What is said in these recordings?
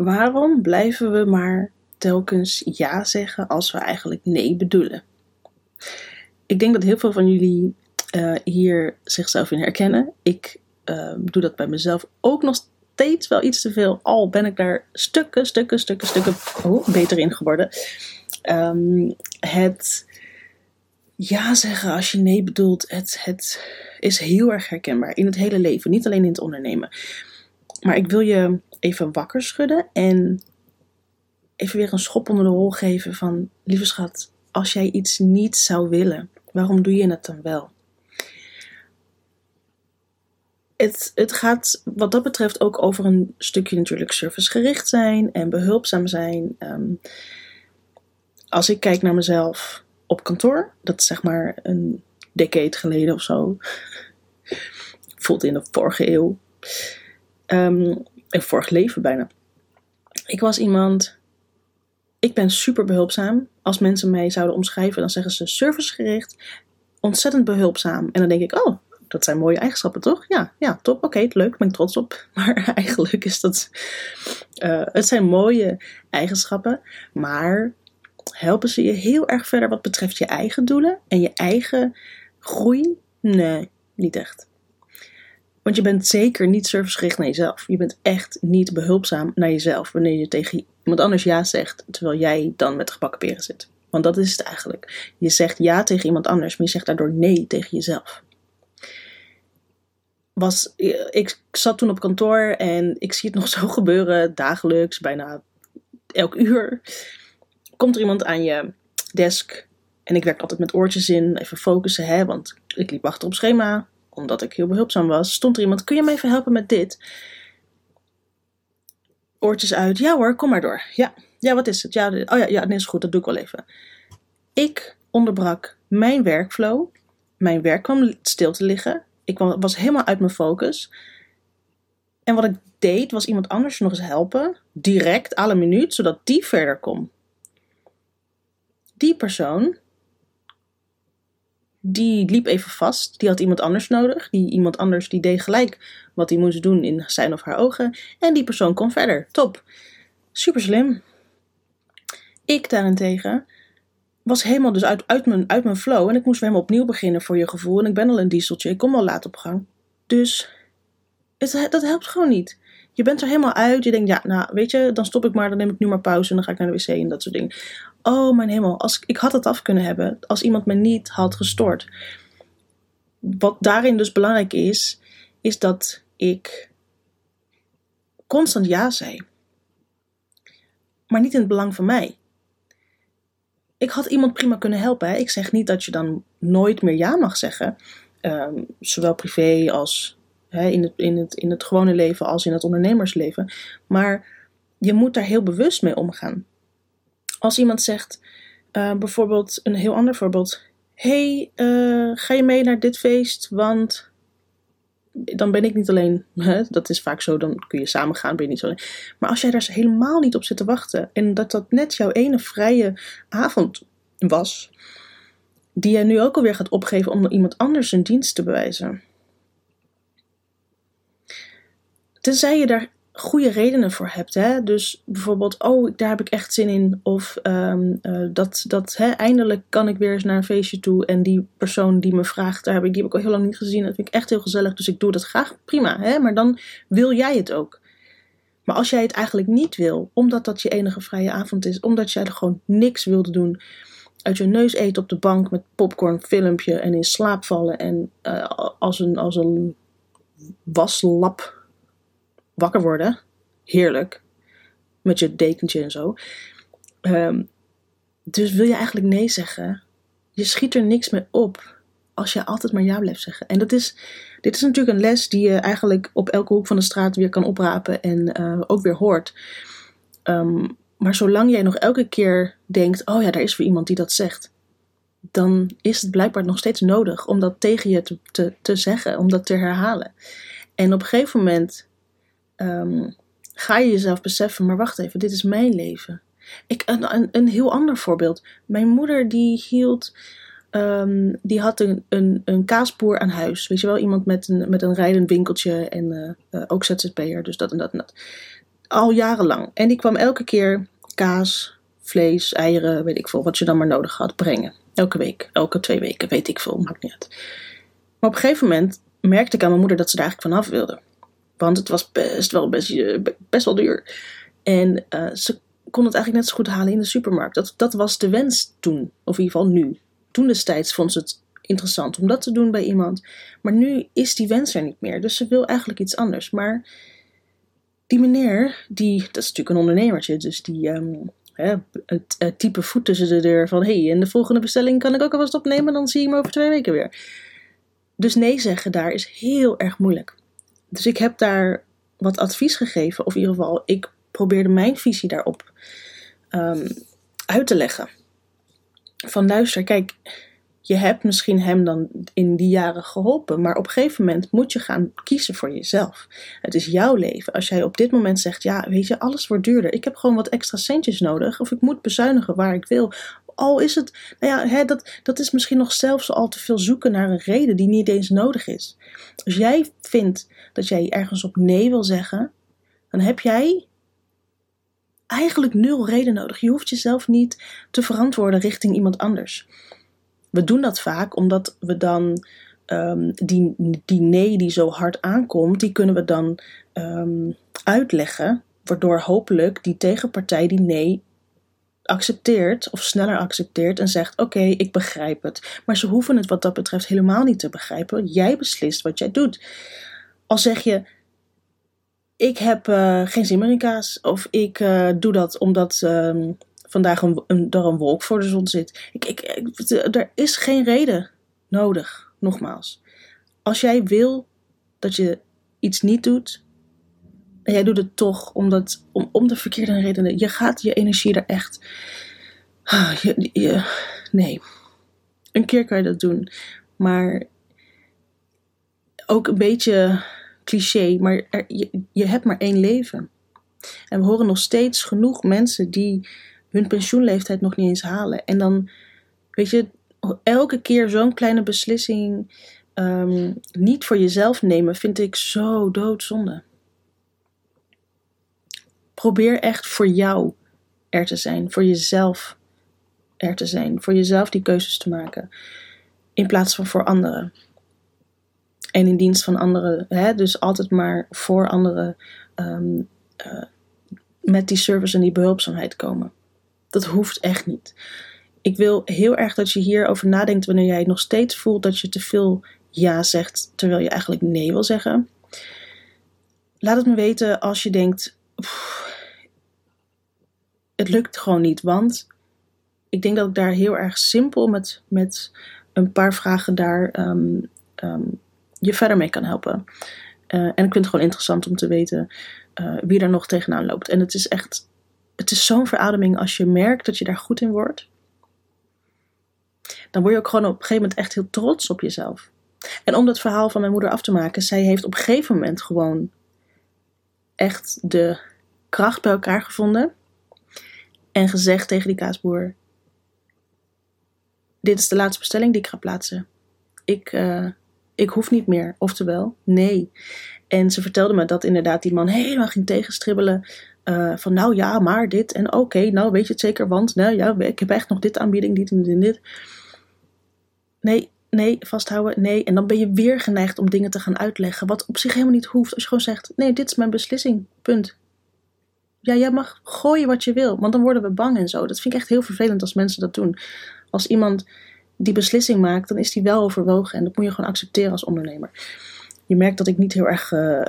Waarom blijven we maar telkens ja zeggen als we eigenlijk nee bedoelen? Ik denk dat heel veel van jullie uh, hier zichzelf in herkennen. Ik uh, doe dat bij mezelf ook nog steeds wel iets te veel. Al ben ik daar stukken, stukken, stukken, stukken oh, beter in geworden. Um, het ja zeggen als je nee bedoelt, het, het is heel erg herkenbaar in het hele leven, niet alleen in het ondernemen. Maar ik wil je even wakker schudden en even weer een schop onder de hol geven van, lieve schat, als jij iets niet zou willen, waarom doe je het dan wel? Het, het gaat wat dat betreft ook over een stukje natuurlijk servicegericht zijn en behulpzaam zijn. Um, als ik kijk naar mezelf op kantoor, dat is zeg maar een decade geleden of zo, voelt in de vorige eeuw, um, in vorig leven bijna. Ik was iemand, ik ben super behulpzaam. Als mensen mij zouden omschrijven, dan zeggen ze servicegericht, ontzettend behulpzaam. En dan denk ik, oh, dat zijn mooie eigenschappen, toch? Ja, ja, top. Oké, leuk, ben ik trots op. Maar eigenlijk is dat. Uh, het zijn mooie eigenschappen, maar helpen ze je heel erg verder wat betreft je eigen doelen en je eigen groei? Nee, niet echt. Want je bent zeker niet servicegericht naar jezelf. Je bent echt niet behulpzaam naar jezelf wanneer je tegen iemand anders ja zegt, terwijl jij dan met gebakken peren zit. Want dat is het eigenlijk. Je zegt ja tegen iemand anders, maar je zegt daardoor nee tegen jezelf. Was, ik zat toen op kantoor en ik zie het nog zo gebeuren, dagelijks, bijna elk uur komt er iemand aan je desk. En ik werk altijd met oortjes in, even focussen, hè, want ik liep achter op schema, omdat ik heel behulpzaam was. Stond er iemand, kun je me even helpen met dit? Oortjes uit, ja hoor, kom maar door. Ja, ja wat is het? Ja, oh ja, ja, nee, is goed, dat doe ik wel even. Ik onderbrak mijn workflow. Mijn werk kwam stil te liggen. Ik was helemaal uit mijn focus. En wat ik deed, was iemand anders nog eens helpen. Direct, alle minuut, zodat die verder kon die persoon, die liep even vast. Die had iemand anders nodig. Die iemand anders die deed gelijk wat hij moest doen in zijn of haar ogen. En die persoon kon verder. Top. Super slim. Ik daarentegen was helemaal dus uit, uit, mijn, uit mijn flow. En ik moest weer helemaal opnieuw beginnen voor je gevoel. En ik ben al een dieseltje. Ik kom al laat op gang. Dus het, dat helpt gewoon niet. Je bent er helemaal uit. Je denkt, ja, nou, weet je, dan stop ik maar. Dan neem ik nu maar pauze en dan ga ik naar de wc en dat soort dingen. Oh, mijn hemel. Als, ik had het af kunnen hebben als iemand me niet had gestoord. Wat daarin dus belangrijk is, is dat ik constant ja zei. Maar niet in het belang van mij. Ik had iemand prima kunnen helpen. Ik zeg niet dat je dan nooit meer ja mag zeggen. Um, zowel privé als hè, in, het, in, het, in het gewone leven als in het ondernemersleven. Maar je moet daar heel bewust mee omgaan. Als iemand zegt, uh, bijvoorbeeld een heel ander voorbeeld. hey, uh, ga je mee naar dit feest? Want dan ben ik niet alleen. Hè? Dat is vaak zo, dan kun je samen gaan, ben je niet alleen. Maar als jij daar helemaal niet op zit te wachten. En dat dat net jouw ene vrije avond was. Die jij nu ook alweer gaat opgeven om iemand anders een dienst te bewijzen. Tenzij je daar goede redenen voor hebt. Hè? Dus bijvoorbeeld, oh, daar heb ik echt zin in. Of um, uh, dat, dat hè, eindelijk kan ik weer eens naar een feestje toe. En die persoon die me vraagt, daar heb ik, die heb ik al heel lang niet gezien. Dat vind ik echt heel gezellig. Dus ik doe dat graag. Prima. Hè? Maar dan wil jij het ook. Maar als jij het eigenlijk niet wil, omdat dat je enige vrije avond is, omdat jij er gewoon niks wilde doen, uit je neus eten op de bank met popcorn, filmpje en in slaap vallen en uh, als, een, als een waslap wakker worden. Heerlijk. Met je dekentje en zo. Um, dus wil je eigenlijk nee zeggen? Je schiet er niks mee op als je altijd maar ja blijft zeggen. En dat is, dit is natuurlijk een les die je eigenlijk op elke hoek van de straat weer kan oprapen en uh, ook weer hoort. Um, maar zolang jij nog elke keer denkt: oh ja, daar is weer iemand die dat zegt, dan is het blijkbaar nog steeds nodig om dat tegen je te, te, te zeggen, om dat te herhalen. En op een gegeven moment um, ga je jezelf beseffen, maar wacht even, dit is mijn leven. Ik, een, een, een heel ander voorbeeld. Mijn moeder die hield, um, die had een, een, een kaasboer aan huis. Weet je wel, iemand met een, met een rijdend winkeltje en uh, uh, ook ZZP'er, dus dat en dat en dat. al jarenlang. En die kwam elke keer kaas, vlees, eieren, weet ik veel, wat je dan maar nodig had, brengen. Elke week, elke twee weken, weet ik veel, maakt niet uit. Maar op een gegeven moment merkte ik aan mijn moeder dat ze daar eigenlijk vanaf wilde. Want het was best wel, best, best wel duur. En uh, ze kon het eigenlijk net zo goed halen in de supermarkt. Dat, dat was de wens toen, of in ieder geval nu. Toen destijds vond ze het interessant om dat te doen bij iemand. Maar nu is die wens er niet meer. Dus ze wil eigenlijk iets anders. Maar die meneer, die, dat is natuurlijk een ondernemertje, dus die um, hè, het, het, type voet tussen de deur van hé, hey, en de volgende bestelling kan ik ook alvast opnemen, dan zie je hem over twee weken weer. Dus nee zeggen daar is heel erg moeilijk. Dus ik heb daar wat advies gegeven, of in ieder geval, ik probeerde mijn visie daarop um, uit te leggen. Van luister, kijk, je hebt misschien hem dan in die jaren geholpen, maar op een gegeven moment moet je gaan kiezen voor jezelf. Het is jouw leven. Als jij op dit moment zegt, ja, weet je, alles wordt duurder. Ik heb gewoon wat extra centjes nodig, of ik moet bezuinigen waar ik wil. Al is het, nou ja, hè, dat, dat is misschien nog zelfs al te veel zoeken naar een reden die niet eens nodig is. Als jij vindt dat jij ergens op nee wil zeggen, dan heb jij eigenlijk nul reden nodig. Je hoeft jezelf niet te verantwoorden richting iemand anders. We doen dat vaak omdat we dan um, die, die nee die zo hard aankomt, die kunnen we dan um, uitleggen, waardoor hopelijk die tegenpartij die nee accepteert of sneller accepteert en zegt: Oké, ik begrijp het. Maar ze hoeven het wat dat betreft helemaal niet te begrijpen. Jij beslist wat jij doet. Al zeg je: Ik heb uh, geen zin meer in kaas, of ik uh, doe dat omdat. Um, vandaag een, een, een wolk voor de zon zit. Ik, ik, er is geen reden nodig, nogmaals. Als jij wil dat je iets niet doet, en jij doet het toch omdat, om, om de verkeerde redenen, je gaat je energie er echt. Ah, je, nee. Een keer kan je dat doen, maar ook een beetje cliché, maar je, je hebt maar één leven. En we horen nog steeds genoeg mensen die hun pensioenleeftijd nog niet eens halen. En dan, weet je, elke keer zo'n kleine beslissing um, niet voor jezelf nemen, vind ik zo doodzonde. Probeer echt voor jou er te zijn, voor jezelf er te zijn, voor jezelf die keuzes te maken, in plaats van voor anderen. En in dienst van anderen, hè? dus altijd maar voor anderen um, uh, met die service en die behulpzaamheid komen. Dat hoeft echt niet. Ik wil heel erg dat je hierover nadenkt wanneer jij nog steeds voelt dat je te veel ja zegt terwijl je eigenlijk nee wil zeggen. Laat het me weten als je denkt: het lukt gewoon niet. Want ik denk dat ik daar heel erg simpel met, met een paar vragen daar um, um, je verder mee kan helpen. Uh, en ik vind het gewoon interessant om te weten uh, wie er nog tegenaan loopt. En het is echt het is zo'n verademing als je merkt dat je daar goed in wordt. Dan word je ook gewoon op een gegeven moment echt heel trots op jezelf. En om dat verhaal van mijn moeder af te maken, zij heeft op een gegeven moment gewoon echt de kracht bij elkaar gevonden. En gezegd tegen die kaasboer: Dit is de laatste bestelling die ik ga plaatsen. Ik, uh, ik hoef niet meer. Oftewel, nee. En ze vertelde me dat inderdaad die man helemaal ging tegenstribbelen. Uh, van nou ja, maar dit en oké, nou weet je het zeker, want nou ja, ik heb echt nog dit aanbieding, dit en dit en dit. Nee, nee, vasthouden, nee. En dan ben je weer geneigd om dingen te gaan uitleggen, wat op zich helemaal niet hoeft. Als je gewoon zegt, nee, dit is mijn beslissing, punt. Ja, jij mag gooien wat je wil, want dan worden we bang en zo. Dat vind ik echt heel vervelend als mensen dat doen. Als iemand die beslissing maakt, dan is die wel overwogen en dat moet je gewoon accepteren als ondernemer. Je merkt dat ik niet heel erg... Uh,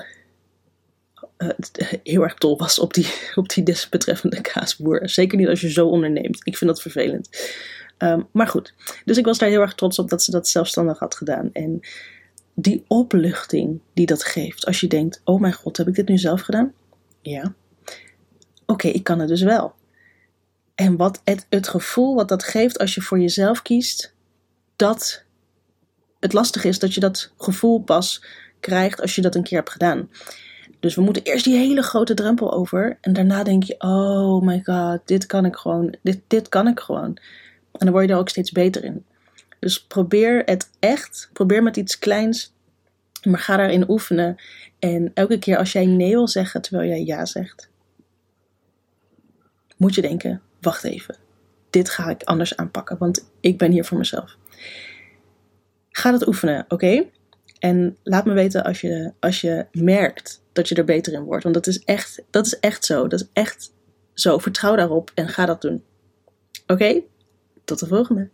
heel erg tol was op die, op die desbetreffende kaasboer. Zeker niet als je zo onderneemt. Ik vind dat vervelend. Um, maar goed, dus ik was daar heel erg trots op dat ze dat zelfstandig had gedaan. En die opluchting die dat geeft, als je denkt: oh mijn god, heb ik dit nu zelf gedaan? Ja. Oké, ik kan het dus wel. En wat het, het gevoel wat dat geeft als je voor jezelf kiest, dat het lastig is dat je dat gevoel pas krijgt als je dat een keer hebt gedaan. Dus we moeten eerst die hele grote drempel over. En daarna denk je, oh my god, dit kan ik gewoon. Dit, dit kan ik gewoon. En dan word je er ook steeds beter in. Dus probeer het echt. Probeer met iets kleins. Maar ga daarin oefenen. En elke keer als jij nee wil zeggen terwijl jij ja zegt. moet je denken: wacht even, dit ga ik anders aanpakken, want ik ben hier voor mezelf. Ga dat oefenen, oké? En laat me weten als je, als je merkt dat je er beter in wordt. Want dat is echt, dat is echt zo. Dat is echt zo. Vertrouw daarop en ga dat doen. Oké? Tot de volgende.